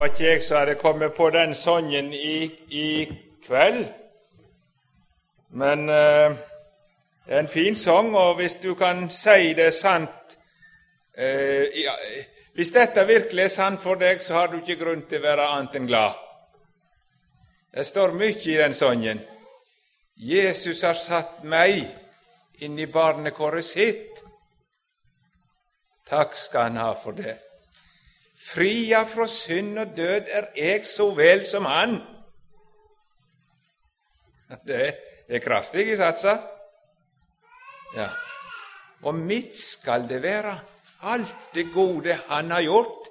var ikke jeg som hadde kommet på den sangen i, i kveld. Men eh, det er en fin sang, og hvis du kan si det sant eh, ja, Hvis dette virkelig er sant for deg, så har du ikke grunn til å være annet enn glad. Det står mye i den sangen. Jesus har satt meg inn i barnekåret sitt. Takk skal han ha for det. Fria fra synd og død er jeg så vel som han. Det er kraftig, satser. Ja. Og mitt skal det være, alt det gode han har gjort.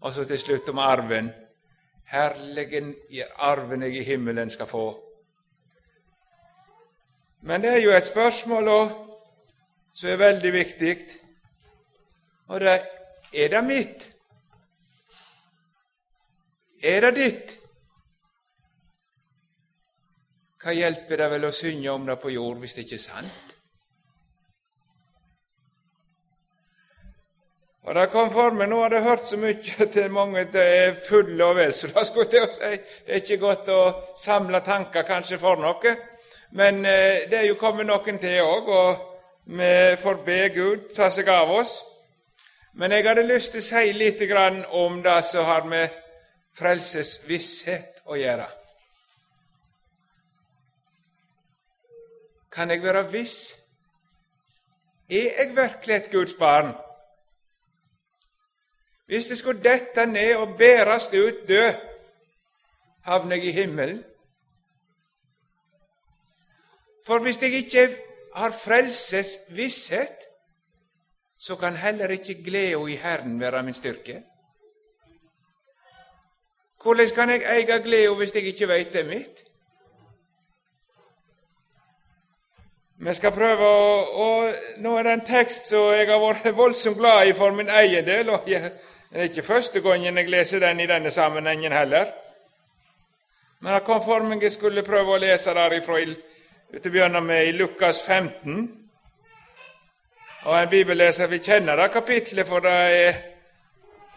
Og så til slutt om arven. Herligen arven jeg i himmelen skal få. Men det er jo et spørsmål som er veldig viktig. Og det er det mitt? Er det ditt? Hva hjelper det vel å synge om det på jord hvis det ikke er sant? Og det kom for meg, Nå har jeg hørt så mye til mange at det er fulle og vel, så da skulle jeg si det er ikke godt å samle tanker kanskje for noe. Men eh, det er jo kommet noen til òg, og vi får be Gud ta seg av oss. Men jeg hadde lyst til å si litt om det som har med frelsesvisshet å gjøre. Kan jeg være viss? Er jeg virkelig et Guds barn? Hvis det skulle dette ned og bæres ut død, havner jeg i himmelen. For hvis jeg ikke har frelsesvisshet, så kan heller ikke gleda i Herren være min styrke. Hvordan kan jeg eie gleda hvis jeg ikke veit det er mitt? Vi skal prøve å, å, Nå er det en tekst som jeg har vært voldsomt glad i for min egen del. og jeg, Det er ikke første gangen jeg leser den i denne sammenhengen heller. Men det kom for meg jeg skulle prøve å lese derifra til å begynne med i Lukas 15. Og En bibelleser vil kjenne det kapitlet, for det er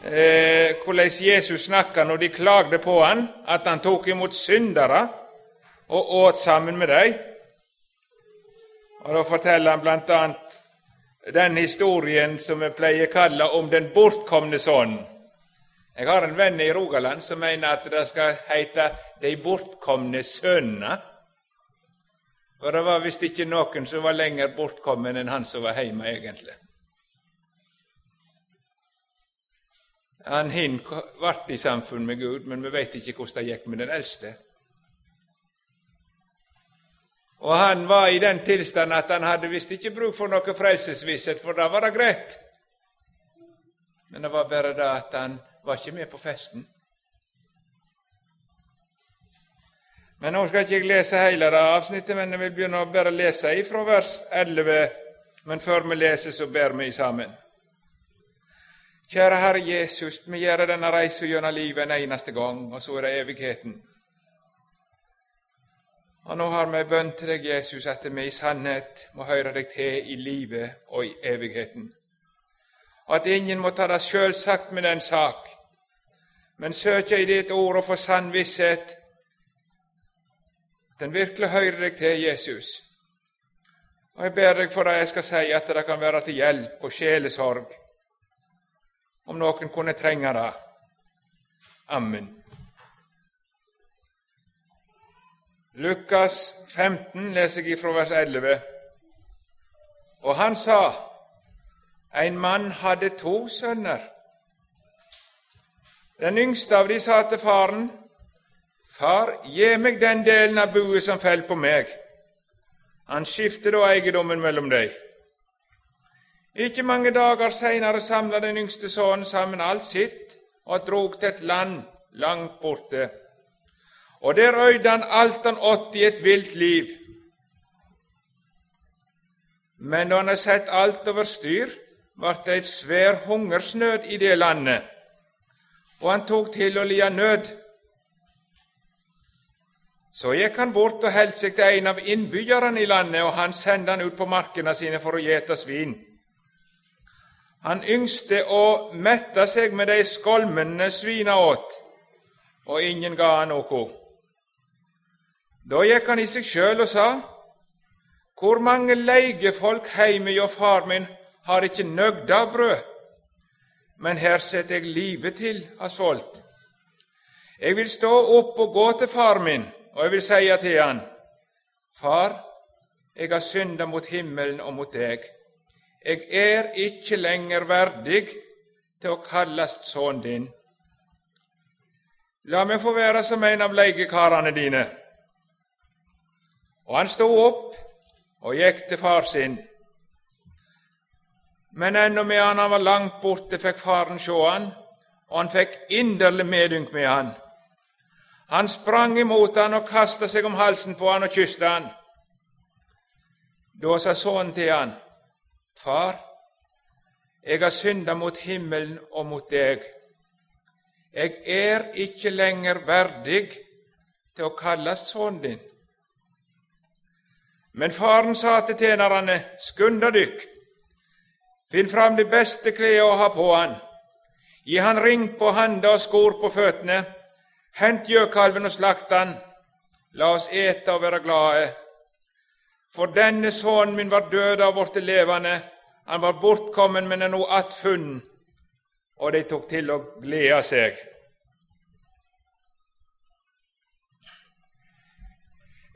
eh, hvordan Jesus snakka når de klagde på han, at han tok imot syndere og åt sammen med dem. Og Da forteller han bl.a. den historien som vi pleier å kalle om den bortkomne sønnen. Jeg har en venn i Rogaland som mener at det skal hete De bortkomne sønnene. For det var visst ikke noen som var lenger bortkommen enn han som var hjemme, egentlig. Han hin ble i samfunn med Gud, men vi vet ikke hvordan det gikk med den eldste. Og han var i den tilstand at han hadde visst ikke bruk for noe frelsesvisshet, for da var det greit. Men det var bare det at han var ikke med på festen. Men Nå skal ikke jeg lese hele det avsnittet, men jeg vil begynne å bare lese ifra vers 11. Men før vi leser, så ber vi sammen. Kjære Herre Jesus, vi gjør denne reisen gjennom livet en eneste gang, og så er det evigheten. Og nå har vi bønn til deg, Jesus, at vi i sannhet må høre deg til i livet og i evigheten. Og at ingen må ta det sjølsagt med den sak, men søke i ditt ord og få sann visshet den virkelig hører deg til, Jesus. Og Jeg ber deg for det jeg skal si, at det kan være til hjelp og sjelesorg, om noen kunne trenge det. Amen. Lukas 15 leser jeg fra vers 11. Og han sa, en mann hadde to sønner. Den yngste av de sa til faren, Far, gi meg den delen av buet som faller på meg. Han skifter da eiendommen mellom dem. Ikke mange dager seinere samla den yngste sønnen sammen alt sitt og drog til et land langt borte. Og der øyde han alt han åt i et vilt liv. Men da han hadde sett alt over styr, ble det et svær hungersnød i det landet, og han tok til å lia nød. Så gikk han bort og holdt seg til en av innbyggerne i landet, og han sendte han ut på markene sine for å gjete svin. Han yngste å mette seg med de skolmene svina åt, og ingen ga han noe. Da gikk han i seg sjøl og sa:" Hvor mange leigefolk heime hjå far min har ikke nøgda brød, men her setter jeg livet til av svolt. Jeg vil stå opp og gå til far min, og jeg vil seie til han, Far, jeg har synda mot himmelen og mot deg. Jeg er ikke lenger verdig til å kallast sønnen din. La meg få være som en av leikekarene dine. Og han stod opp og gikk til far sin. Men ennå medan han var langt borte, fikk faren sjå han, og han fikk inderlig medynk med han. Han sprang imot han og kasta seg om halsen på han og kysste han. Da sa sønnen til han, Far, jeg har synda mot himmelen og mot deg. Jeg er ikke lenger verdig til å kalles sønnen din. Men faren sa til tjenerne, Skynd dykk, finn fram de beste klærne å ha på han, gi han ring på handa og skor på føttene, hent gjøkalven og slakt han, la oss ete og være glade. For denne sønnen min var død og blitt levende, han var bortkommen, men er nå attfunnet. Og de tok til å glede seg.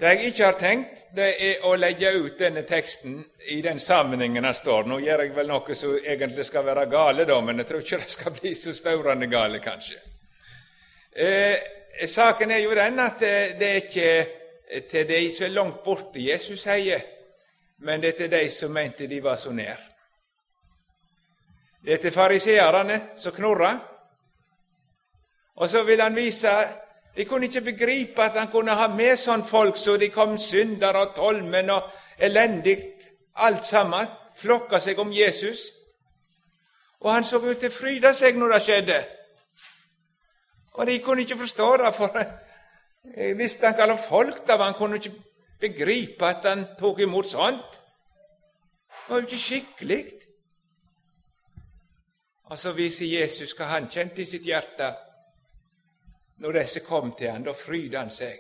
Det jeg ikke har tenkt, det er å legge ut denne teksten i den sammenhengen den står. Nå gjør jeg vel noe som egentlig skal være gale, da, men jeg tror ikke det skal bli så staurende gale, kanskje. Eh, saken er jo den at det, det er ikke til de som er langt borte, Jesus sier, men det er til de som mente de var så nær. Det er til fariseerne som knurra. Og så vil han vise De kunne ikke begripe at han kunne ha med sånn folk så de kom syndere og tolmen og elendig, alt sammen, flokka seg om Jesus. Og han så ut til å fryde seg når det skjedde. Og de kunne ikke forstå det, for jeg visste han kalte folk det var. Han kunne ikke begripe at han tok imot sånt. Det var jo ikke skikkelig. Og så viser Jesus hva han kjente i sitt hjerte når disse kom til han. Da fryder han seg.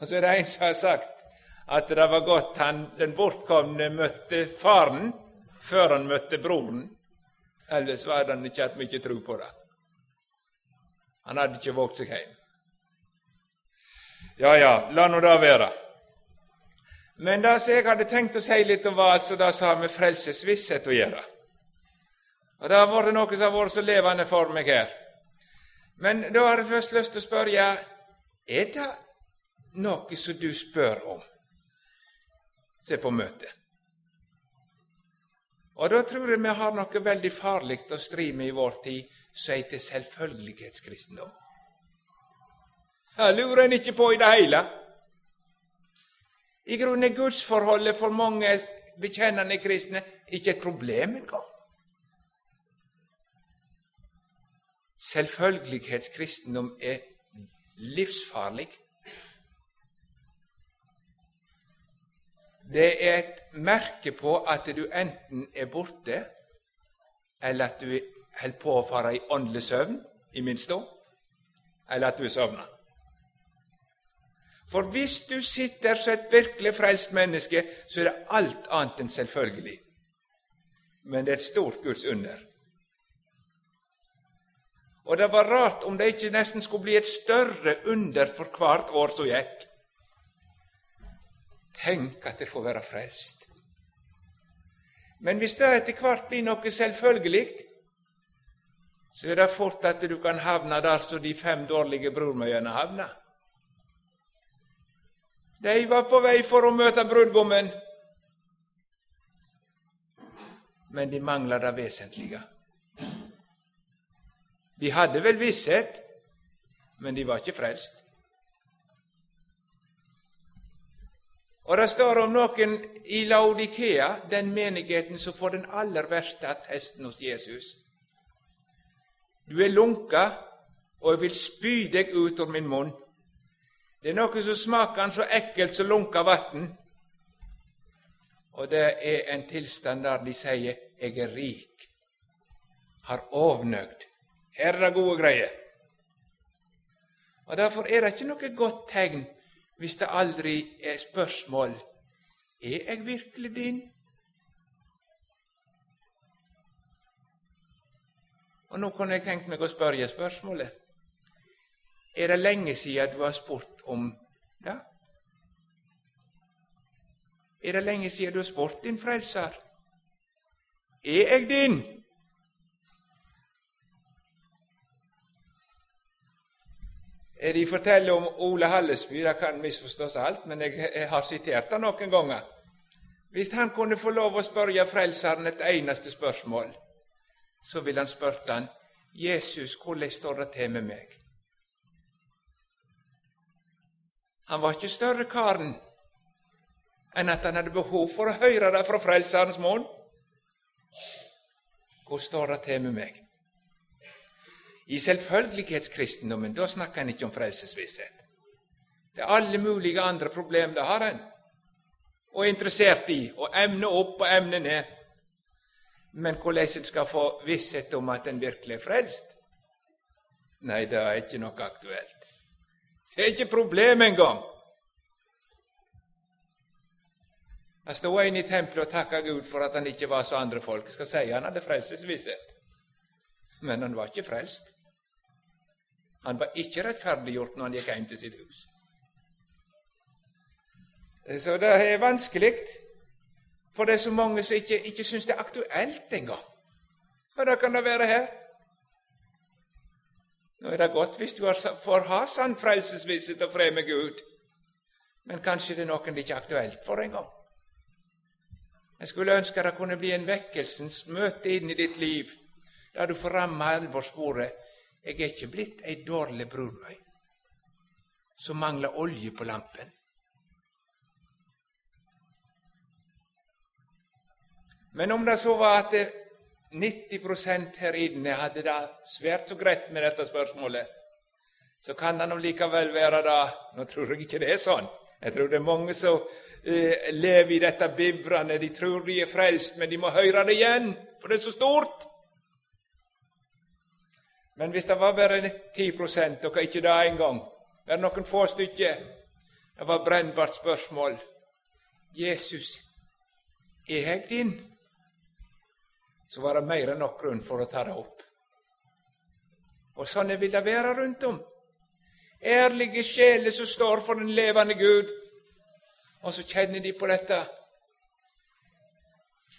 Og så er det en som har sagt at det var godt han, den bortkomne møtte faren før han møtte broren. Ellers hadde han ikke hatt mye tro på det. Han hadde ikke våget seg hjem. Ja, ja, la nå det være. Men det som jeg hadde tenkt å si litt om, var altså det som har med frelsesvisshet å gjøre. Og Det har vært noe som har vært så levende for meg her. Men da har jeg først lyst til å spørre er det noe som du spør om til på møtet. Og da tror jeg vi har noe veldig farlig å stri med i vår tid, som heter selvfølgelighetskristendom. Her lurer en ikke på i det hele. I grunnen er gudsforholdet for mange bekjennende kristne ikke et problem engang. Selvfølgelighetskristendom er livsfarlig. Det er et merke på at du enten er borte, eller at du holder på å fare i åndelig søvn, i minst da, eller at du er sovna. For hvis du sitter som et virkelig frelst menneske, så er det alt annet enn selvfølgelig. Men det er et stort Guds under. Og det var rart om det ikke nesten skulle bli et større under for hvert år som gikk. Tenk at det får være frelst. Men hvis det etter hvert blir noe selvfølgelig, så er det fort at du kan havne der som de fem dårlige brormøyene havna. De var på vei for å møte brudgommen, men de mangla det vesentlige. De hadde vel visshet, men de var ikke frelst. Og Det står om noen i Laudikea, den menigheten som får den aller verste attesten hos Jesus. Du er lunka, og jeg vil spy deg ut av min munn. Det er noe som smaker så ekkelt som lunka vann. Og det er en tilstand der de sier 'jeg er rik', har ovnøgd. Her er det gode greier. Og Derfor er det ikke noe godt tegn hvis det aldri er spørsmål er jeg virkelig din? Og Nå kunne jeg tenkt meg å spørre spørsmålet. Er det lenge siden du har spurt om det? Er det lenge siden du har spurt din frelser? Er jeg din? De forteller om Ole Hallesby, det kan misforstås alt, men jeg har sitert det noen ganger. Hvis han kunne få lov å spørre Frelseren et eneste spørsmål, så ville han spurt han, Jesus, hvordan står det til med meg? Han var ikke større karen enn at han hadde behov for å høre det fra Frelserens munn. Hvordan står det til med meg? I selvfølgelighetskristendommen da snakker en ikke om frelsesvisshet. Det er alle mulige andre problemer det har en, og er interessert i, og emne opp og emne ned. Men hvordan en skal få visshet om at en virkelig er frelst? Nei, det er ikke noe aktuelt. Det er ikke problem engang. Han sto en i tempelet og takka Gud for at han ikke var så andre folk. Jeg skal si han hadde frelsesvisshet, men han var ikke frelst. Han var ikke rettferdiggjort når han gikk hjem til sitt hus. Så det er vanskelig, for det er så mange som ikke, ikke syns det er aktuelt engang. Og da kan det være her. Nå er det godt hvis du får ha sann frelsesvisse og å fremme Gud, men kanskje det er noen det ikke er aktuelt for engang. Jeg skulle ønske det kunne bli en vekkelsens møte inn i ditt liv, der du får ramme alvorssporet jeg er ikke blitt ei dårlig brudmøy som mangler olje på lampen. Men om det så var at 90% her inne hadde det svært så greit med dette spørsmålet, så kan det nå likevel være det Nå tror jeg ikke det er sånn. Jeg tror det er mange som uh, lever i dette bivrende. De tror de er frelst, men de må høre det igjen, for det er så stort. Men hvis det var bare 10% og ikke det engang, bare noen få stykker Det var brennbart spørsmål. Jesus, er jeg din? Så var det mer enn nok grunn for å ta det opp. Og sånn vil det være rundt om. Ærlige sjeler som står for den levende Gud, og så kjenner de på dette.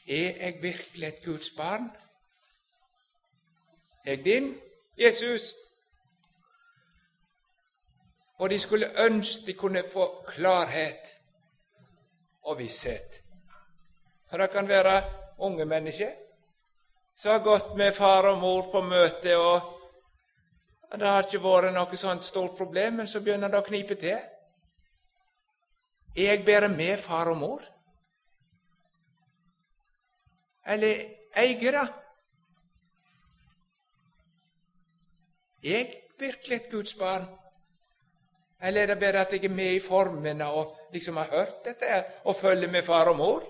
Er jeg virkelig et Guds barn? Er jeg din? Jesus. Og de skulle ønske de kunne få klarhet og visshet. For Det kan være unge mennesker som har gått med far og mor på møte, og det har ikke vært noe sånt stort problem, men så begynner det å knipe til. Er jeg bare med far og mor? Eller eier det? Er jeg virkelig et Guds barn? Eller er det bare at jeg er med i formene og liksom har hørt dette og følger med far og mor?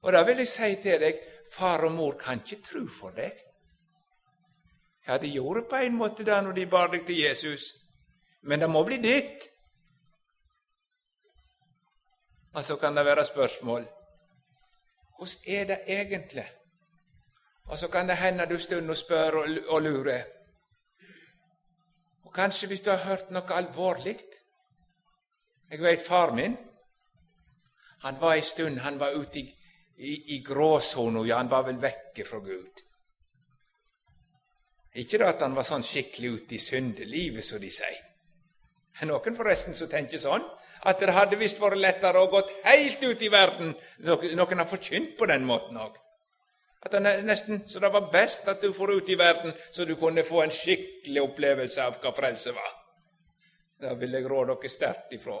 Og da vil jeg si til deg far og mor kan ikke tro for deg. Ja, de gjorde på en måte det når de bar deg til Jesus, men det må bli ditt. Og så kan det være spørsmål hvordan er det egentlig? Og så kan det hende du stund og spør og, og lurer. Og kanskje hvis du har hørt noe alvorlig Jeg vet far min han var en stund han var ute i, i, i gråsona, ja, han var vel vekke fra Gud. Ikke da at han var sånn skikkelig ute i syndelivet, som de sier. Noen forresten som tenker sånn, at det hadde visst vært lettere å gått helt ut i verden. Noen har forkynt på den måten òg. At det nesten så det var best at du for ut i verden, så du kunne få en skikkelig opplevelse av hva frelse var. Det vil jeg råde dere sterkt ifra.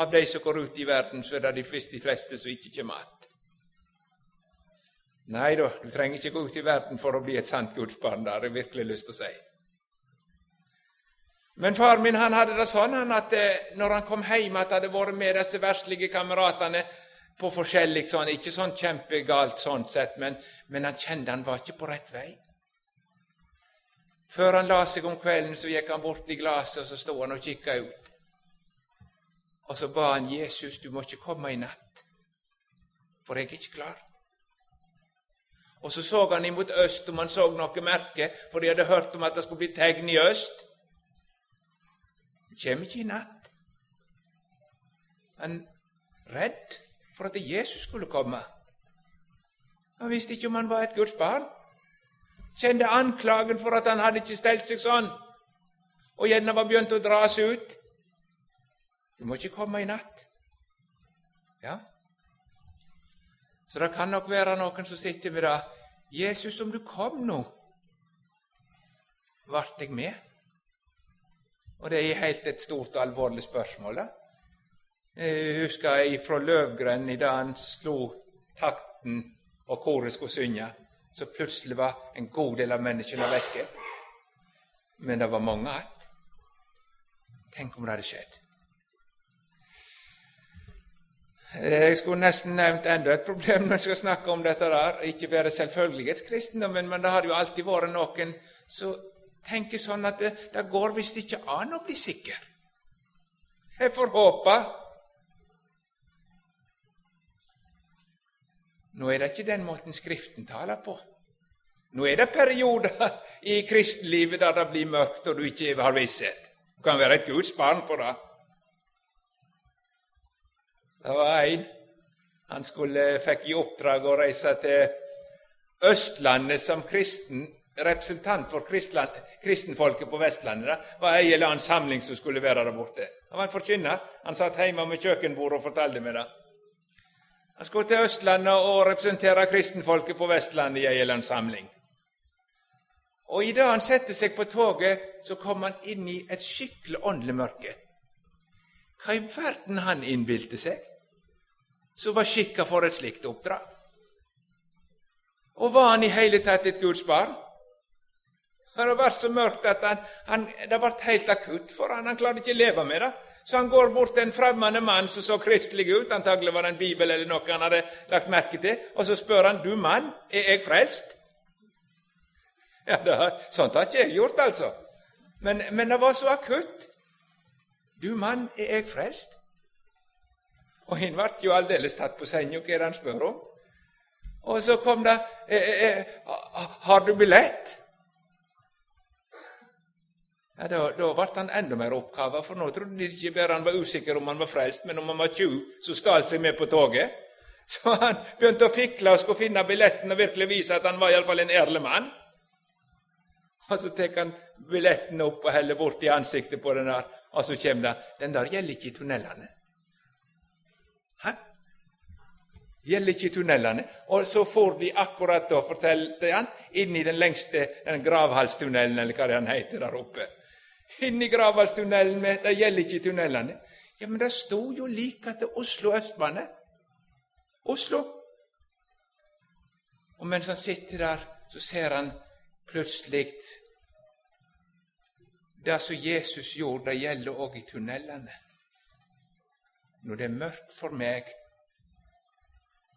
Av de som går ut i verden, så er det de fleste, de fleste som ikke kommer igjen. Nei da, du trenger ikke gå ut i verden for å bli et sant gudsbarn. Det har jeg virkelig lyst til å si. Men far min han hadde det sånn han at eh, når han kom hjem, at han hadde vært med disse verslige kameratene på forskjellig sånn, Ikke sånn kjempegalt sånn sett, men, men han kjente han var ikke på rett vei. Før han la seg om kvelden, så gikk han bort i glasset, og så sto han og kikka ut. Og så ba han Jesus, du må ikke komme i natt, for jeg er ikke klar. Og så så han imot øst om han så noe merke, for de hadde hørt om at det skulle bli tegn i øst. Det kommer ikke i natt. Han redd for at Jesus skulle komme. Han visste ikke om han var et Guds barn kjente anklagen for at han hadde ikke stelt seg sånn, og gjerne var begynt å dra seg ut. Du må ikke komme i natt. Ja. Så det kan nok være noen som sitter med det. Jesus, om du kom nå, vart jeg med? Og det er helt et stort og alvorlig spørsmål. da. Jeg husker fra Løvgren i da han slo takten og koret skulle synge så plutselig var en god del av menneskene vekke. Men det var mange igjen. Tenk om det hadde skjedd. Jeg skulle nesten nevnt enda et problem når jeg skal snakke om dette. der. Ikke være selvfølgelighetskristendommen, men det har jo alltid vært noen som tenker sånn at det, det går visst ikke an å bli sikker. Jeg får håpe Nå er det ikke den måten Skriften taler på. Nå er det perioder i kristenlivet der det blir mørkt, og du ikke har visshet. Du kan være et Guds barn for det. Det var en han skulle, fikk i oppdrag å reise til Østlandet som kristen representant for kristenfolket på Vestlandet. Det var ei eller annen samling som skulle være der borte. Han var en forkynner. Han satt hjemme med kjøkkenbordet og fortalte meg det. Han skulle til Østlandet og representere kristenfolket på Vestlandet i ei eller annen samling. Og idet han setter seg på toget, så kommer han inn i et skikkelig åndelig mørke. Hva i verden han innbilte seg, som var skikka for et slikt oppdrag? Og var han i hele tatt et Guds barn? Det var så mørkt at han, han, det ble helt akutt for han. Han klarte ikke å leve med det. Så han går bort til en fremmed mann som så kristelig ut, antagelig var det en bibel eller noe han hadde lagt merke til, og så spør han du mann, er jeg frelst? Ja, det, Sånt har ikke jeg gjort, altså. Men, men, det var så akutt. Du mann, er jeg frelst? Og han ble jo aldeles tatt på senga, hva er det han spør om? Og så kom det eh, eh, eh Har du billett? Ja, Da, da ble han enda mer oppkava, for nå trodde de ikke bare han var usikker om han var frelst, men om han var tjuv som stal seg med på toget. Så han begynte å fikle og skulle finne billetten og virkelig vise at han var iallfall en ærlig mann. Og så tar han billetten opp og heller bort i ansiktet på den der, og så kommer det Den der gjelder ikke i tunnelene. Hæ? Gjelder ikke tunnelene. Og så får de akkurat da, fortalte han, inn i den lengste den gravhalstunnelen, eller hva det han heter der oppe inn i gravhalstunnelen, med Det gjelder ikke tunnelene. Ja, men det sto jo like til Oslo østbane. Oslo. Og mens han sitter der, så ser han plutselig Det som Jesus gjorde, det gjelder òg i tunnelene. Når det er mørkt for meg,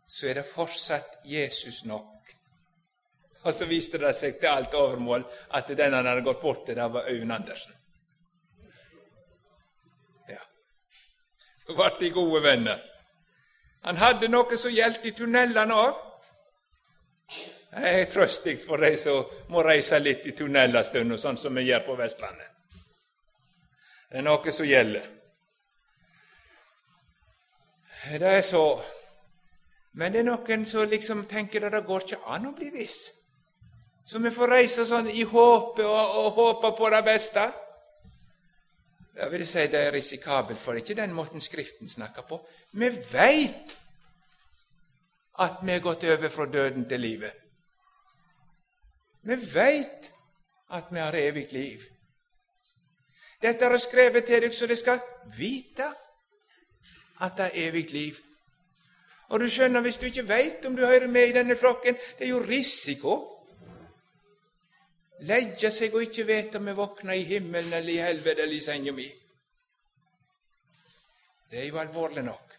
så er det fortsatt Jesus nok. Og så viste det seg til alt overmål at den han hadde gått bort til, det var Øyvind Andersen. Ja. Så ble de gode venner. Han hadde noe som gjaldt i tunnelene òg. Det er trøstig for de som må reise litt i tunneler stund, sånn som vi gjør på Vestlandet. Det er noe som gjelder. Det er så. Men det er noen som liksom tenker at det går ikke an å bli viss. Så vi får reise sånn i håpet og, og håpe på det beste. Jeg vil si det er risikabelt, for det er ikke den måten Skriften snakker på. Vi veit at vi er gått over fra døden til livet. Vi veit at vi har evig liv. Dette er skrevet til dere så dere skal vite at det er evig liv. Og du skjønner, hvis du ikke veit om du hører med i denne flokken, det er jo risiko Legge seg og ikke vite om vi våkner i himmelen eller i helvete eller i senga mi. Det er jo alvorlig nok.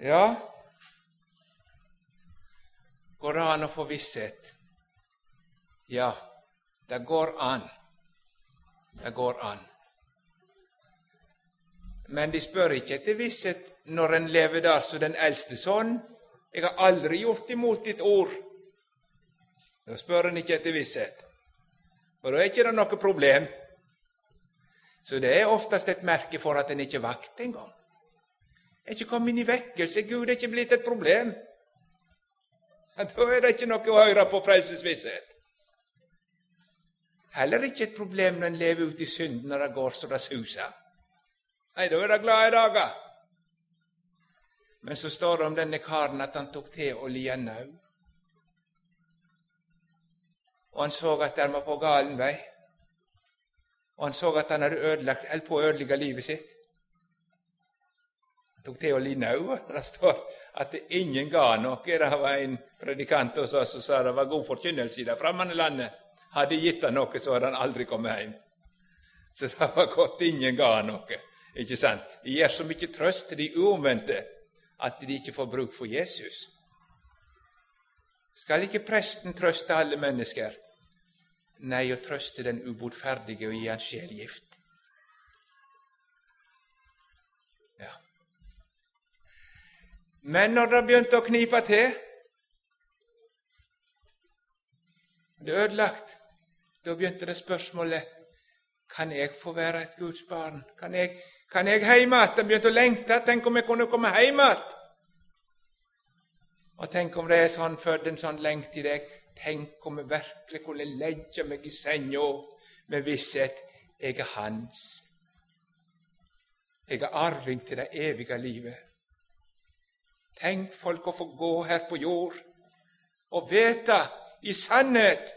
Ja, går det an å få visshet? Ja, det går an. Det går an. Men de spør ikke etter visshet når en lever der som den eldste sønn. Jeg har aldri gjort imot ditt ord. Da spør en ikke etter visshet, for da er ikke det noe problem. Så det er oftest et merke for at en ikke vakt engang. Er ikke kommet inn i vekkelse. Gud er ikke blitt et problem. Da er det ikke noe å høre på frelsesvisshet. Heller ikke et problem når en lever ute i synden når det går så det suser. Nei, da er det glade dager. Men så står det om denne karen at han tok til å lia nau. Og han så at han var på galen vei. Og han så at han hadde ødelagt, holdt på å ødelegge livet sitt. Han tok til å li nau. Det står at det ingen ga noe. Det var en predikant hos oss som sa det var god forkynnelse i det fremmede landet. Hadde gitt han noe, så hadde han aldri kommet hjem. Så det var godt ingen ga noe. Ikke sant? Det gir så mye trøst til de uomvendte at de ikke får bruk for Jesus. Skal ikke presten trøste alle mennesker? Nei, å trøste den ubotferdige og gi han sjelgift. Ja. Men når det begynte å knipe til Det er ødelagt. Da begynte det spørsmålet kan jeg få være et Guds barn. Kan jeg kan jeg hjem igjen? Jeg begynte å lengte. Tenk om jeg kunne komme hjem igjen. Og tenk om det er sånn født en sånn lengt i deg. Tenk om jeg virkelig kunne legge meg i senga med visshet jeg er hans. Jeg er arving til det evige livet. Tenk folk å få gå her på jord og vite i sannhet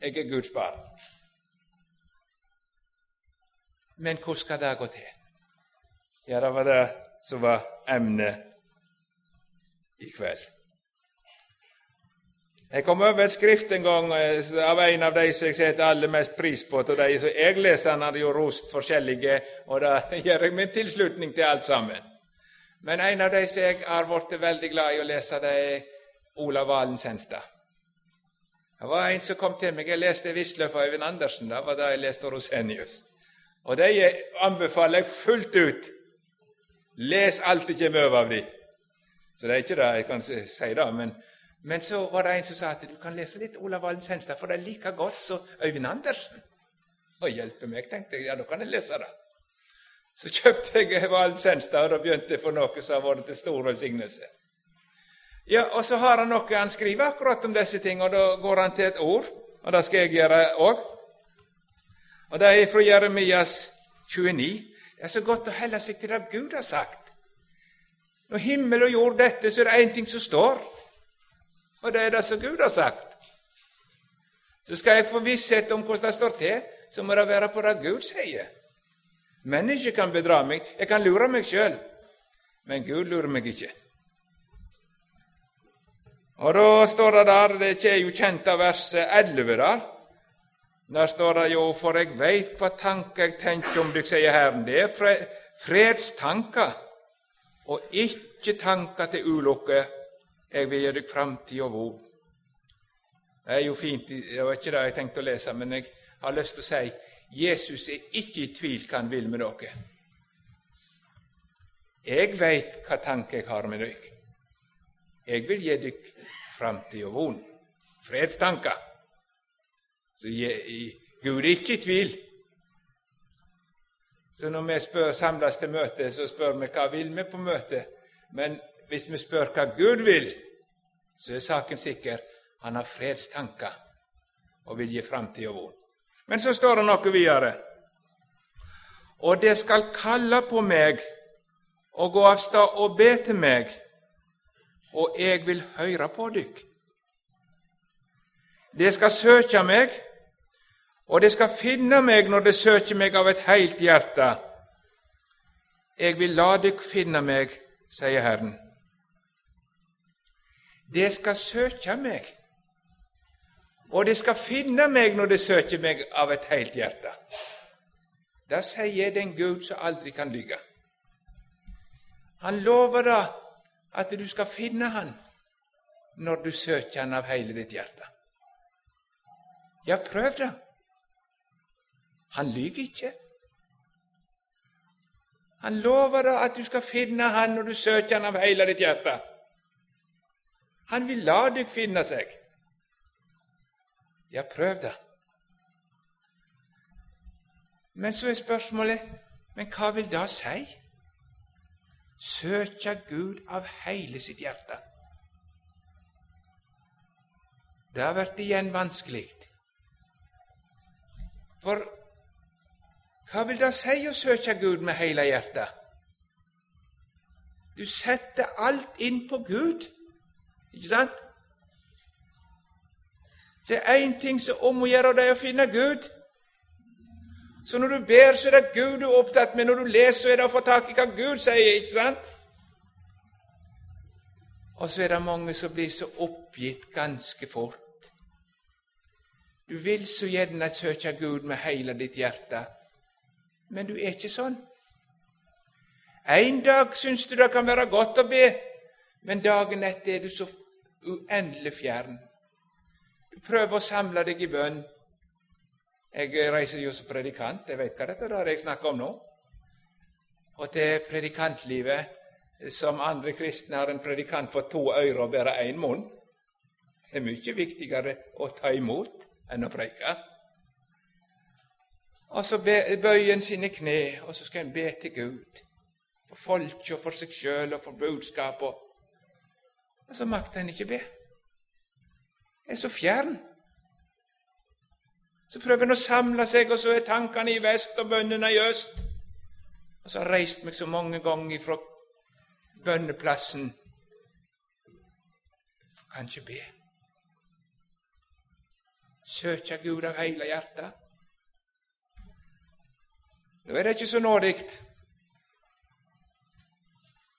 jeg er Guds barn. Men hvordan skal det gå til? Ja, det var det som var emnet i kveld. Jeg kom over et skrift en gang eh, av en av de som jeg setter aller mest pris på. Av de som jeg leser, han hadde jo rost forskjellige, og da gir jeg min tilslutning til alt sammen. Men en av de som jeg har blitt veldig glad i å lese, det er Olav Valen Senstad. Det var en som kom til meg. Jeg leste Wisløff og Øyvind Andersen. Det var da jeg leste Rosenius. Og de anbefaler jeg fullt ut. Les alt det kommer over av dem. Så det er ikke det jeg kan si, det. Men, men så var det en som sa at du kan lese litt Olav Valen Senstad, for det er like godt som Øyvind Andersen. Og hjelpe meg, tenkte jeg. Ja, da kan jeg lese det. Så kjøpte jeg Valen Senstad, og da begynte jeg på noe som har vært til stor velsignelse. Ja, Og så har han noe han skriver akkurat om disse ting, og da går han til et ord. Og det skal jeg gjøre òg. Og det er fra Jeremias 29. Det er så godt å helle seg til det Gud har sagt. Når himmel og jord dette, så er det én ting som står, og det er det som Gud har sagt. Så skal jeg få visshet om hvordan det står til, så må det være på det Gud sier. Mennesket kan bedra meg, jeg kan lure meg sjøl, men Gud lurer meg ikke. Og da står det der, det er jo kjent av vers 11 der, der står det jo 'for jeg veit hva tanker jeg tenker om dykk', sier Herren. Det er fredstanker, og ikke tanker til ulykke. Jeg vil gi dykk framtid og vod. Det er jo fint, det var ikke det jeg tenkte å lese, men jeg har lyst til å si Jesus er ikke i tvil hva han vil med dere. Jeg veit hva tanker jeg har med dere. Jeg vil gi dere framtid og vond. Fredstanker. Så Gud er ikke i tvil. Så når vi spør, samles til møte, så spør vi hva vil vi på møtet. Men hvis vi spør hva Gud vil, så er saken sikker. Han har fredstanker og vil gi framtid og vond. Men så står det noe videre. Og det skal kalle på meg og gå av stad og be til meg, og jeg vil høre på dykk. Det skal søke meg, og det skal finne meg når det søker meg av et heilt hjerte. Jeg vil la dykk finne meg, sier Herren. Det skal søke meg, og det skal finne meg når det søker meg av et heilt hjerte. Da sier den Gud som aldri kan lyve. Han lover da at du skal finne han når du søker han av hele ditt hjerte. Ja, prøv det. Han lyver ikke. Han lover deg at du skal finne han når du søker han av hele ditt hjerte. Han vil la deg finne seg. Ja, prøv det. Men så er spørsmålet men hva vil det si? Søke Gud av hele sitt hjerte. Det vært igjen vanskelig. For hva vil det si å søke Gud med hele hjertet? Du setter alt inn på Gud, ikke sant? Det er én ting som om å gjøre, det er å finne Gud. Så når du ber, så er det Gud du er opptatt med. Når du leser, så er det å få tak i hva Gud sier. ikke sant? Og så er det mange som blir så oppgitt ganske fort. Du vil så gjerne søke Gud med hele ditt hjerte, men du er ikke sånn. En dag syns du det kan være godt å be, men dagen etter er du så uendelig fjern. Du prøver å samle deg i bønn, jeg reiser jo som predikant. Jeg vet hva dette er jeg snakker om nå. Og til predikantlivet Som andre kristne har en predikant for to ører og bare én munn. Det er mye viktigere å ta imot enn å preike. Og så bøyer en sine kne, og så skal en be til Gud. For folket og for seg sjøl og for budskapet. Og så makter en ikke be. Jeg er så fjern. Så prøver en å samle seg, og så er tankene i vest og bønnene i øst. Og så har jeg reist meg så mange ganger fra bønneplassen. Kan ikke be. Søke Gud av hele hjertet. Da er det ikke så nådig.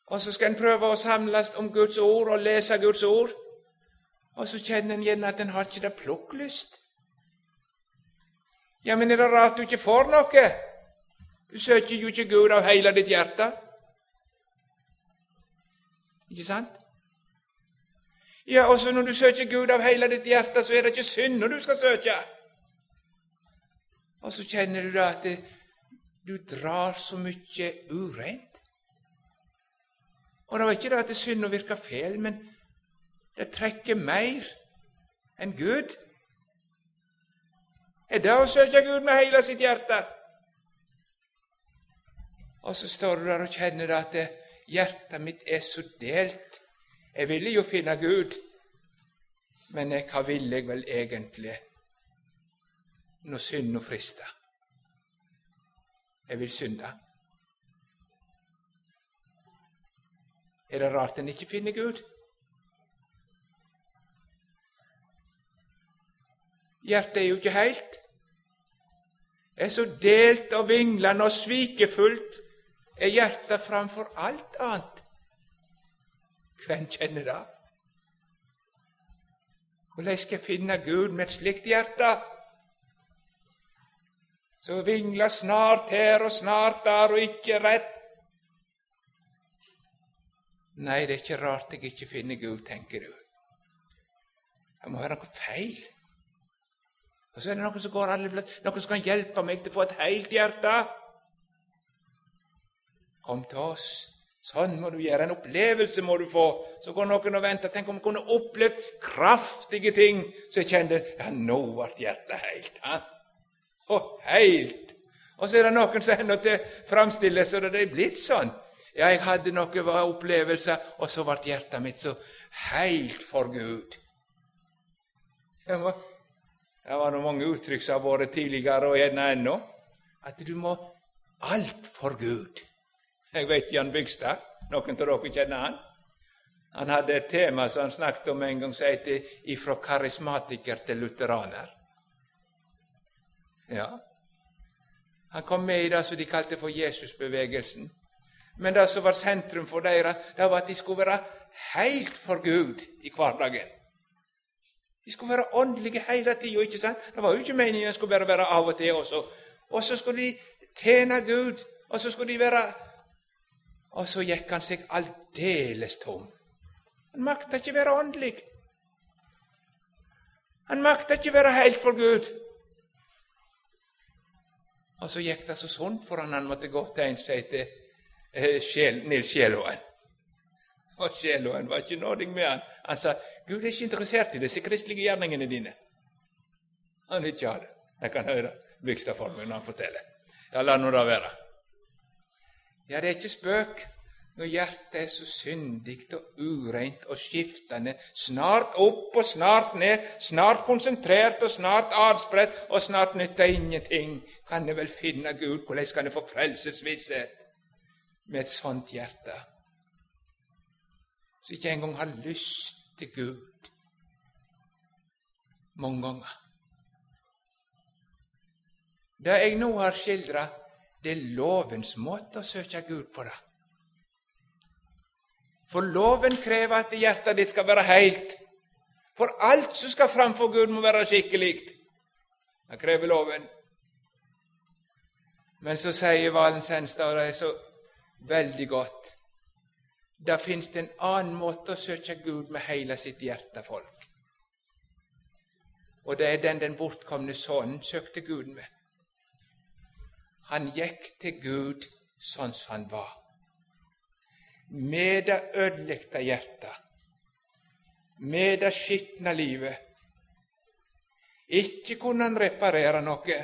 Og så skal en prøve å samles om Guds ord og lese Guds ord. Og så kjenner en igjen at en har ikke det plukklyst. Ja, men er det rart du ikke får noe? Du søker jo ikke Gud av hele ditt hjerte. Ikke sant? Ja, også når du søker Gud av hele ditt hjerte, så er det ikke synder du skal søke. Og så kjenner du da at det, du drar så mye ureint. Og det var ikke det at synda virka feil, men det trekker mer enn Gud. Er det å søke Gud med hele sitt hjerte? Og så står du der og kjenner at hjertet mitt er så delt. Jeg ville jo finne Gud, men hva ville jeg vel egentlig når synda frister? Jeg vil synde. Er det rart en ikke finner Gud? Hjertet er jo ikke heilt. Det er så delt og vinglende og svikefullt er hjertet framfor alt annet. Hvem kjenner det? Hvordan skal jeg finne Gud med et slikt hjerte? Så vingler snart her og snart der og ikke rett. Nei, det er ikke rart jeg ikke finner Gud, tenker du. Det må være noe feil. Og så er det noen som går alle plass, noen som kan hjelpe meg til å få et helt hjerte. Kom til oss. Sånn må du gjøre. En opplevelse må du få. Så går noen og venter. Tenk om vi kunne opplevd kraftige ting. Så jeg kjente ja, nå ble hjertet helt. Ha? Og helt. Og så er det noen som ennå framstiller og det er blitt sånn. Ja, jeg hadde noen opplevelser, og så ble hjertet mitt så helt for Gud. Det var, det var mange uttrykk som har vært tidligere, og gjerne ennå. At du må alt for Gud. Jeg vet Jan Bygstad. Noen av dere kjenner han? Han hadde et tema som han snakket om en gang, som heter 'Ifra karismatiker til lutheraner'. Ja. Han kom med i det som de kalte for Jesusbevegelsen. Men det som var sentrum for dere, det var at de skulle være helt for Gud i hverdagen. De skulle være åndelige hele tida. ikke sant? Det var jo ikke meningen de skulle bare være av og til også. Og så skulle de tjene Gud, og så skulle de være Og så gikk han seg aldeles tom. Han makta ikke være åndelig. Han makta ikke være helt for Gud. Og så gikk det så sånn for han, han måtte gå til en som heter eh, Nils Sjelåen. Og Sjelåen var ikke nådig med han. Han sa Gud er ikke interessert i disse kristelige gjerningene dine. Han vil ikke ha det. Jeg kan høre Bygstadformuen når han forteller. Ja, la nå det være. Ja, det er ikke spøk når hjertet er så syndig og ureint og skiftende, snart opp og snart ned, snart konsentrert og snart adspredt, og snart nytter ingenting, kan jeg vel finne Gud, hvordan kan jeg få frelsesvisshet med et sånt hjerte? Som ikke engang har lyst til Gud mange ganger. Det jeg nå har skildra, det er lovens måte å søke Gud på. det. For loven krever at hjertet ditt skal være heilt. For alt som skal framfor Gud, må være skikkelig. Det krever loven. Men så sier Valen Senstad, og det er så veldig godt Det fins en annen måte å søke Gud med hele sitt hjerte, folk. Og det er den den bortkomne sønnen søkte Gud med. Han gikk til Gud sånn som han var med det ødelagte hjertet, med det skitne livet. Ikke kunne han reparere noe,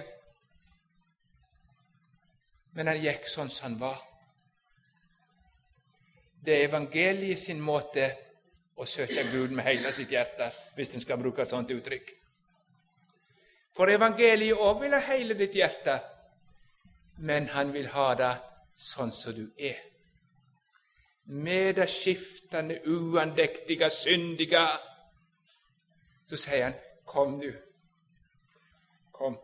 men han gikk sånn som han var. Det er evangeliet sin måte å søke Gud med hele sitt hjerte, hvis en skal bruke et sånt uttrykk. For evangeliet òg vil ha hele ditt hjerte, men han vil ha det sånn som du er med det skiftende, uandektige, syndige. Så sier han, 'Kom, du. Kom.'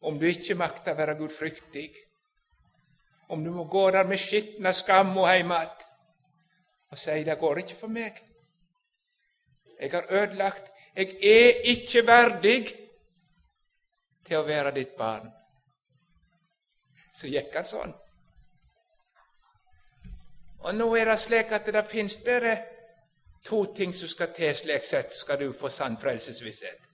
Om du ikke makter være gudfryktig, om du må gå der med skitna skam og heimat, og si 'Det går ikke for meg'. Jeg har ødelagt. Jeg er ikke verdig til å være ditt barn. Så gikk han sånn. Og nå er det slik at det finnes bare to ting som skal til, slik sett skal du få sann frelsesvisshet.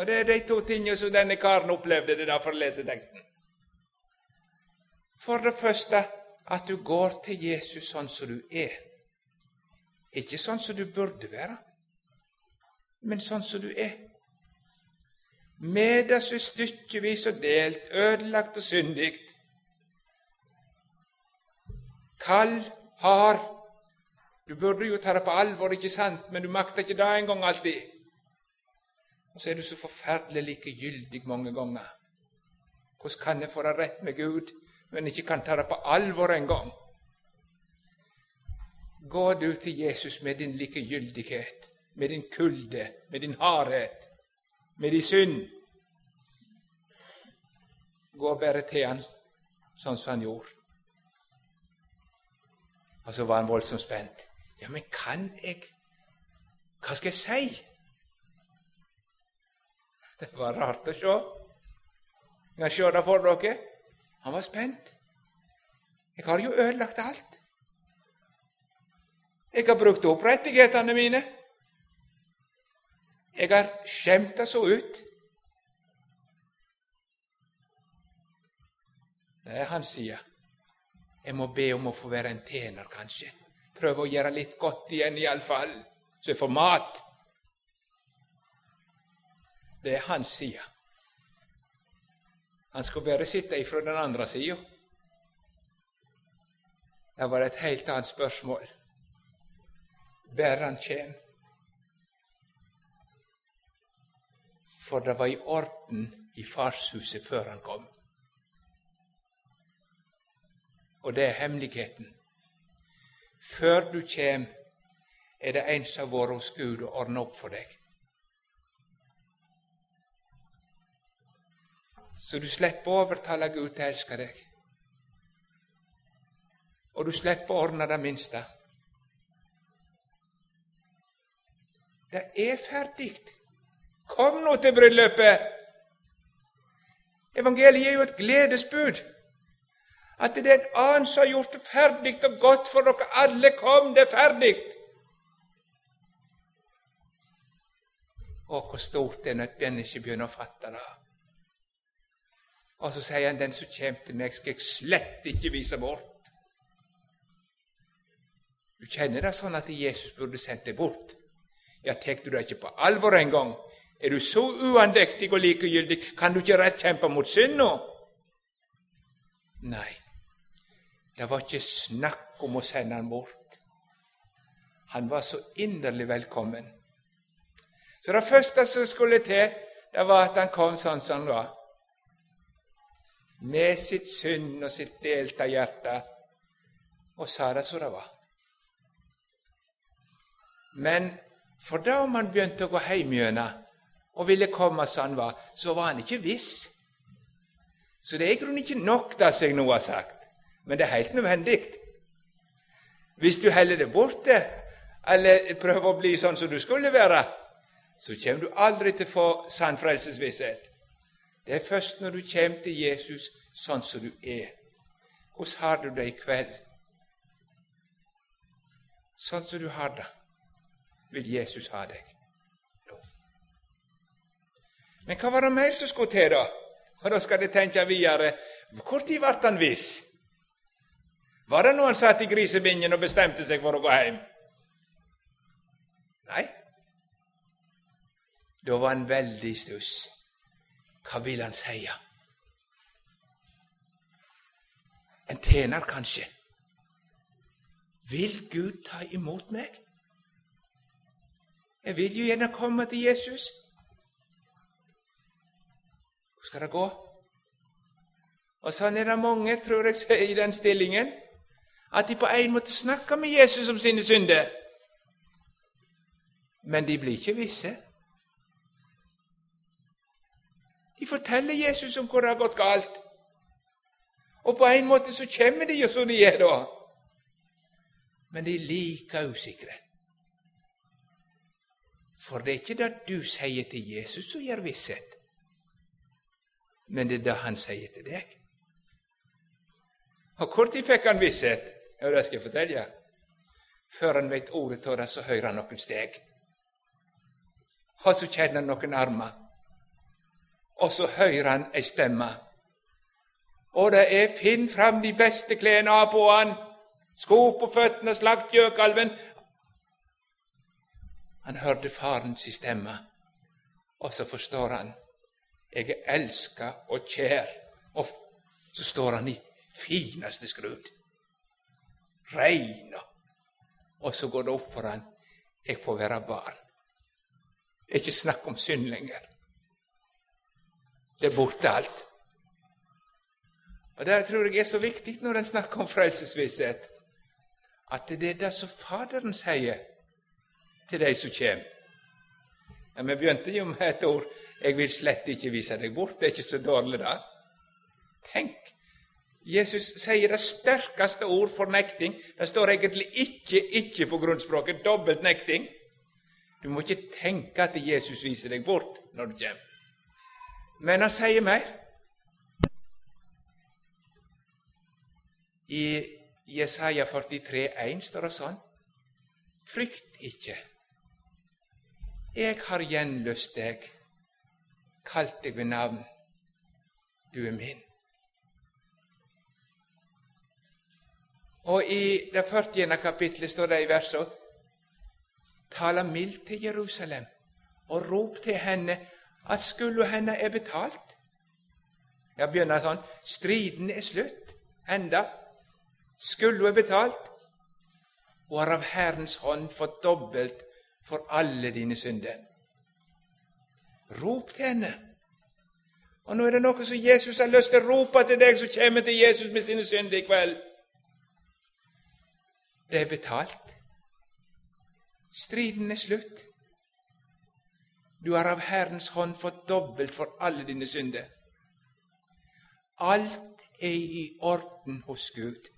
Og det er de to tingene som denne karen opplevde. Det da for å lese teksten. For det første at du går til Jesus sånn som du er. Ikke sånn som du burde være, men sånn som du er. Med det som er stykkevis og delt, ødelagt og syndig, Kall, hard. Du burde jo ta det på alvor, ikke sant, men du makter ikke det engang alltid. Og så er du så forferdelig likegyldig mange ganger. Hvordan kan jeg få det rett med Gud, men ikke kan ta det på alvor engang? Gå du til Jesus med din likegyldighet, med din kulde, med din hardhet, med i synd. Gå bare til han sånn som han gjorde. Og så var han voldsomt spent. Ja, men kan jeg Hva skal jeg si? Det var rart å se. Kan se det for dere. Han var spent. Jeg har jo ødelagt alt. Jeg har brukt opp rettighetene mine. Jeg har skjemt det så ut. Det er hans side. Jeg må be om å få være en tjener, kanskje. Prøve å gjøre litt godt igjen, iallfall, så jeg får mat. Det er hans side. Han skal bare sitte ifra den andre sida. Det var et helt annet spørsmål. Bare han kjem. For det var i orden i farshuset før han kom. Og det er hemmeligheten. Før du kjem, er det en som har vært hos Gud og ordna opp for deg. Så du slipper å overtale Gud til å elske deg. Og du slipper å ordne det minste. Det er ferdig. Kom nå til bryllupet! Evangeliet er jo et gledesbud. At det er en annen som har gjort det ferdig og godt for dere alle. Kom, det er ferdig! Å, hvor stort det er når et menneske begynner å fatte det. Og så sier han, 'Den som kommer til meg, skal jeg slett ikke vise bort'. Du kjenner det sånn at Jesus burde sendt deg bort. Ja, tar du det ikke på alvor engang? Er du så uandektig og likegyldig, kan du ikke rett kjempe mot synda? Nei, det var ikke snakk om å sende han bort. Han var så inderlig velkommen. Så det første som skulle til, det var at han kom sånn som han var. Med sitt synd og sitt delte hjerte, og sa det som det var. Men for da om han begynte å gå hjem igjen og ville komme som han var, så var han ikke viss. Så det er i grunnen ikke nok, det som jeg nå har sagt, men det er helt nødvendig. Hvis du heller det borte, eller prøver å bli sånn som du skulle være, så kommer du aldri til å få sann frelsesvisshet. Det er først når du kommer til Jesus sånn som du er. Hvordan har du det i kveld? Sånn som du har det, vil Jesus ha deg. Men hva var det mer som skulle til, da? Og Da skal de tenke videre. Når ble han viss? Var det noen satt i grisebingen og bestemte seg for å gå hjem? Nei. Da var han veldig i stuss. Hva vil han si? En tjener, kanskje. Vil Gud ta imot meg? Jeg vil jo gjerne komme til Jesus. Hvordan skal det gå? Og sånn er det mange, tror jeg, i den stillingen, at de på en måte snakker med Jesus om sine synder. Men de blir ikke visse. De forteller Jesus om hvor det har gått galt. Og på en måte så kommer de jo som de er da. Men de er like usikre. For det er ikke det du sier til Jesus som gir visshet, men det er det han sier til deg. Og når fikk han visshet? Ja, det skal jeg fortelle. Før han vet ordet av det, så hører han noen steg. Og så kjenner han noen armer. Og så hører han ei stemme. Og det er 'finn fram de beste klærne av på han', sko på føttene, slakt gjøkalven. Han hørte faren si stemme, og så forstår han 'Jeg er elska og kjær', og så står han i fineste skrud. Reina. og så går det opp for han 'Jeg får være barn'. Det er ikke snakk om synd lenger. Det er borte alt. Og Det tror jeg er så viktig når en snakker om frelsesvisshet, at det er det som Faderen sier til de som kommer. Ja, Vi begynte jo med et ord 'Jeg vil slett ikke vise deg bort'. Det er ikke så dårlig, da. Tenk! Jesus sier det sterkeste ord for nekting. Det står egentlig 'ikke', 'ikke' på grunnspråket. Dobbelt nekting. Du må ikke tenke at Jesus viser deg bort når du kommer. Men han sier mer. I Jesaja 43, 43,1 står det sånn Frykt ikke. Jeg har gjenløst deg, kalt deg ved navn. Du er min. Og i det 40. kapittelet står det i verset Tala mildt til Jerusalem og rop til henne at skulle henne er betalt. Jeg begynner sånn Striden er slutt. Enda. Skulda er betalt, og har av Herrens hånd fått dobbelt for alle dine synder. Rop til henne. Og nå er det noe som Jesus har lyst til å rope til deg som kommer til Jesus med sine synder i kveld. Det er betalt. Striden er slutt. Du har av Herrens hånd fått dobbelt for alle dine synder. Alt er i orden hos Gud.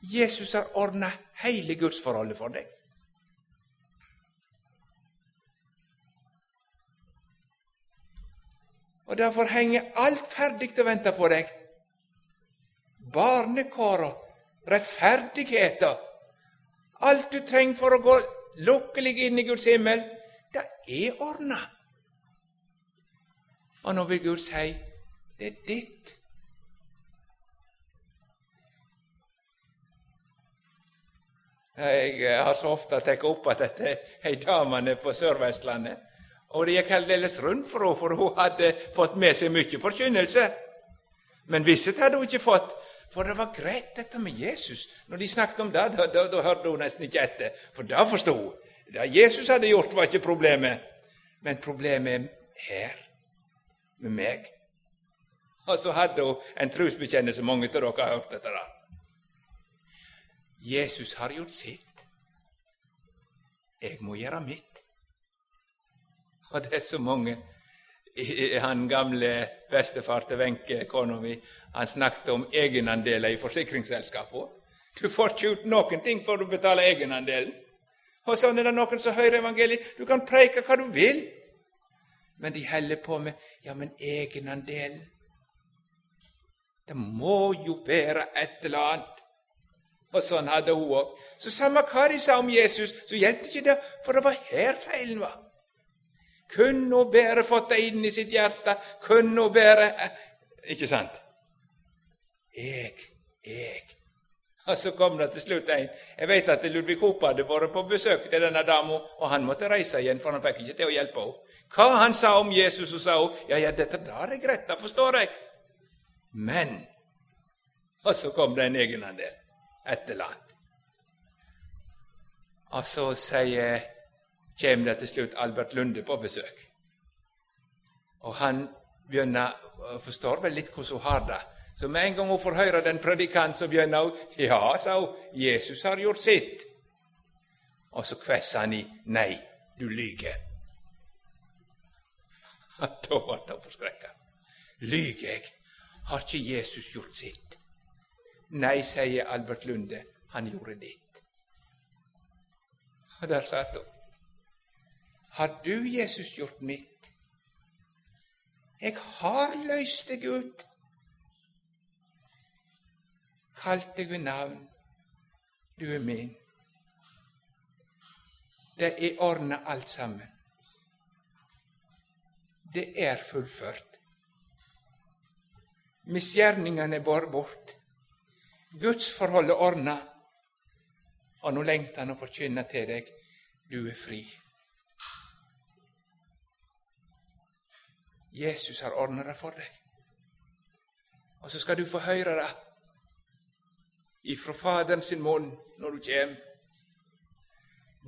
Jesus har ordna hele gudsforholdet for deg. Og Derfor henger alt ferdig til å vente på deg. Barnekåra, rettferdigheta. Alt du trenger for å gå lukkelig inn i Guds himmel, det er ordna. Og nå vil Gud si det er ditt. Jeg har så ofte tatt opp at dette er damene på Sør-Vestlandet. Og det gikk aldeles rundt for henne, for hun hadde fått med seg mye forkynnelse. Men visshet hadde hun ikke fått, for det var greit dette med Jesus. Når de snakket om det, da, da, da hørte hun nesten ikke etter, for da forsto hun. Det Jesus hadde gjort, var ikke problemet. Men problemet er her, med meg. Og så hadde hun en trosbekjennelse mange av dere har hørt dette. da. Jesus har gjort sitt. Jeg må gjøre mitt. Og det er så mange Han gamle bestefar til Wenche, kona mi, han snakket om egenandeler i forsikringsselskapene. Du får ikke ut noen ting for å betale egenandelen. Og sånn er det noen som hører evangeliet. Du kan preike hva du vil, men de holder på med Ja, men egenandelen Det må jo være et eller annet. Og sånn hadde hun òg. Så samme hva de sa om Jesus, så gjaldt ikke det, for det var her feilen var. Kunne hun bare fått det inn i sitt hjerte? Kunne hun bare Ikke sant? Jeg, jeg. Og så kom det til slutt en Jeg vet at Ludvig Hope hadde vært på besøk til denne dama, og han måtte reise igjen, for han fikk ikke til å hjelpe henne. Hva han sa om Jesus, og sa hun ja, ja, dette der er greit, det forstår jeg. Men Og så kom det en egenandel et eller annet. Og så sier, kommer det til slutt Albert Lunde på besøk. Og han begynner forstår vel litt hvordan hun har det. Så med en gang hun får høre den predikant, så begynner hun Ja, sa hun, Jesus har gjort sitt. Og så kvesser han i Nei, du lyver. Da ble hun forskrekka. Lyver jeg? Har ikke Jesus gjort sitt? Nei, sier Albert Lunde, han gjorde ditt. Og der satt hun. Har du, Jesus, gjort mitt? Jeg har løst deg ut. Kalt deg ved navn. Du er min. Det er ordna alt sammen. Det er fullført. Misgjerningene er båret bort. Gudsforholdet ordna, og nå lengter han å forkynne til deg du er fri. Jesus har ordna det for deg. Og så skal du få høre det ifra Faderen sin munn når du kjem.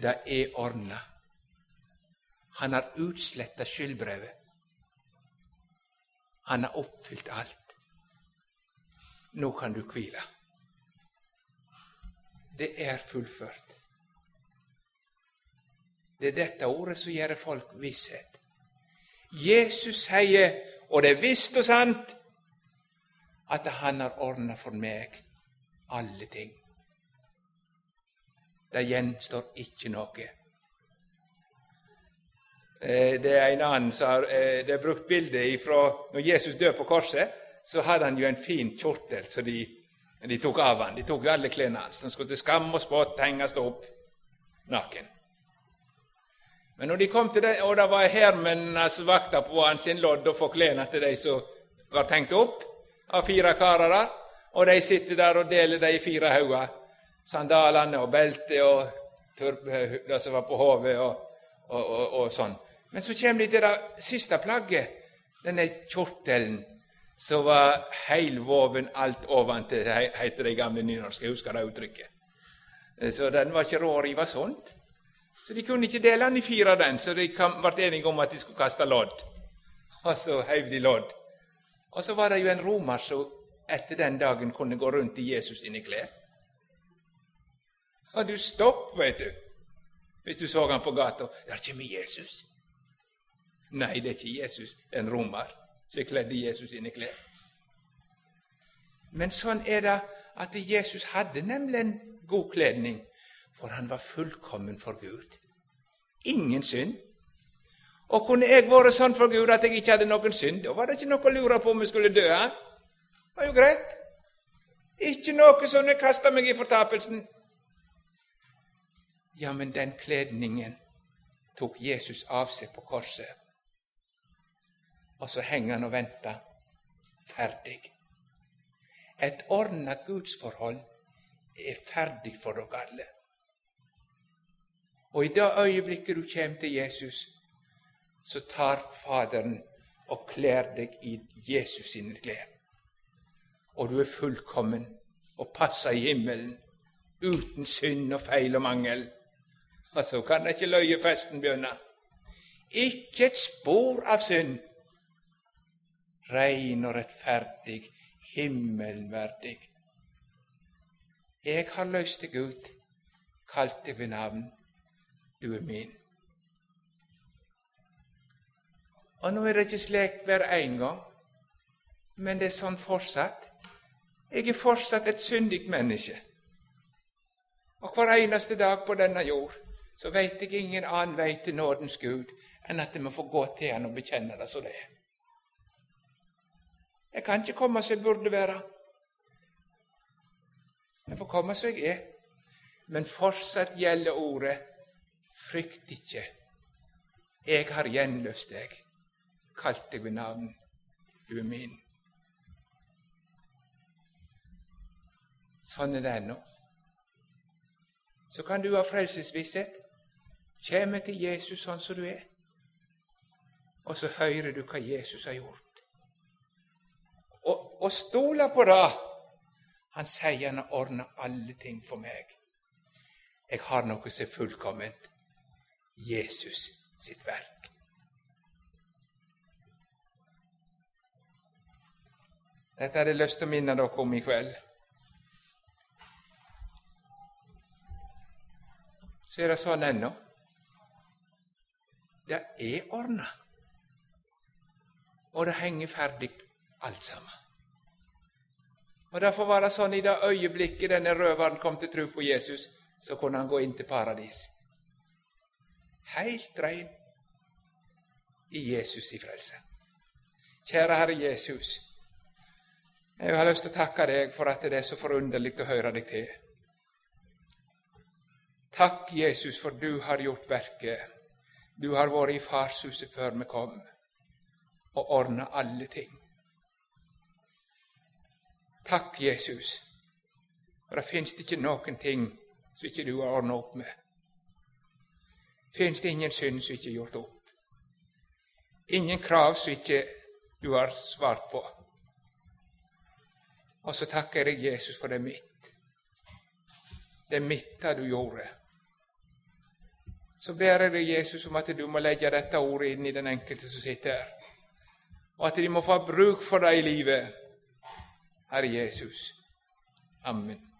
Det er ordna. Han har utsletta skyldbrevet. Han har oppfylt alt. Nå kan du hvile det er fullført. Det er dette ordet som gjør folk visshet. Jesus sier, og det er visst og sant, at han har ordna for meg alle ting. Det gjenstår ikke noe. Eh, det er en annen som har eh, det er brukt bilde fra når Jesus døde på korset. Så hadde han jo en fin kjortel som de men de tok av han. De tok jo alle klærne hans. Han skulle til skam og spott henges opp naken. Men når de kom til det, og det var hærmennene som vakta på hans lodd og få klærne til de som var tenkt opp av fire karer og de sitter der og deler de i fire hauger, sandalene og beltet og det som var på hodet, og, og, og, og, sånn. Men så kommer de til det siste plagget, denne kjortelen så var heilvoven alt oventil, heter det gamle nynorsk. Jeg husker det uttrykket. Eh, så den var ikke råd å rive sånt. Så de kunne ikke dele den i fire, den, så de ble enige om at de skulle kaste lodd. Og så heiv de lodd. Og så var det jo en romer som etter den dagen kunne gå rundt i Jesus sine klær. Og du stopp, vet du, hvis du så han på gata. Det er ikke med Jesus. Nei, det er ikke Jesus, det er en romer som kledde Jesus sine klær. Men sånn er det at Jesus hadde nemlig en god kledning, for han var fullkommen for Gud. Ingen synd. Og kunne jeg vært sånn for Gud at jeg ikke hadde noen synd, da var det ikke noe å lure på om jeg skulle dø. Det var jo greit. Ikke noe som jeg kasta meg i fortapelsen. Ja, men den kledningen tok Jesus av seg på korset. Og så henger han og venter. Ferdig. Et ordna gudsforhold er ferdig for dere alle. Og i det øyeblikket du kommer til Jesus, så tar Faderen og kler deg i Jesus sine klær. Og du er fullkommen og passer i himmelen, uten synd og feil og mangel. Og så kan ikke løyefesten begynne. Ikke et spor av synd. Rein og rettferdig, himmelverdig. Jeg har løst deg ut, kalt deg ved navn. Du er min. Og nå er det ikke slik hver en gang, men det er sånn fortsatt. Jeg er fortsatt et syndig menneske. Og hver eneste dag på denne jord så veit jeg ingen annen vei til nådens Gud enn at vi får gå til Han og bekjenne det som det er. Jeg kan ikke komme som jeg burde være. Jeg får komme som jeg er. Men fortsatt gjelder ordet frykt ikke. Jeg har gjenløst deg, kalt deg ved navn. Du er min. Sånn er det ennå. Så kan du ha frelsesvisshet Kjem til Jesus sånn som du er, og så hører du hva Jesus har gjort. Og, stole på det. Han sier han har ordna alle ting for meg. Jeg har noe som er fullkomment. Jesus sitt verk. Dette hadde jeg lyst til å minne dere om i kveld. Så er det sånn ennå. Det er ordna. Og det henger ferdig alt sammen. Og Derfor var det sånn i det øyeblikket denne røveren kom til tro på Jesus, så kunne han gå inn til paradis. Helt rein i Jesus i frelse. Kjære Herre Jesus. Jeg har lyst til å takke deg for at det er så forunderlig å høre deg til. Takk, Jesus, for du har gjort verket du har vært i farshuset før vi kom, og ordna alle ting. Takk, Jesus, for det fins ikke noen ting som ikke du har ordna opp med. Fins det ingen synd som ikke er gjort opp? Ingen krav som ikke du har svart på? Og så takker jeg Jesus for det mitt. Det mitt du gjorde så ber jeg Jesus, om at du må legge dette ordet inn i den enkelte som sitter her, og at de må få bruk for det i livet. Herre Jesus. Amen.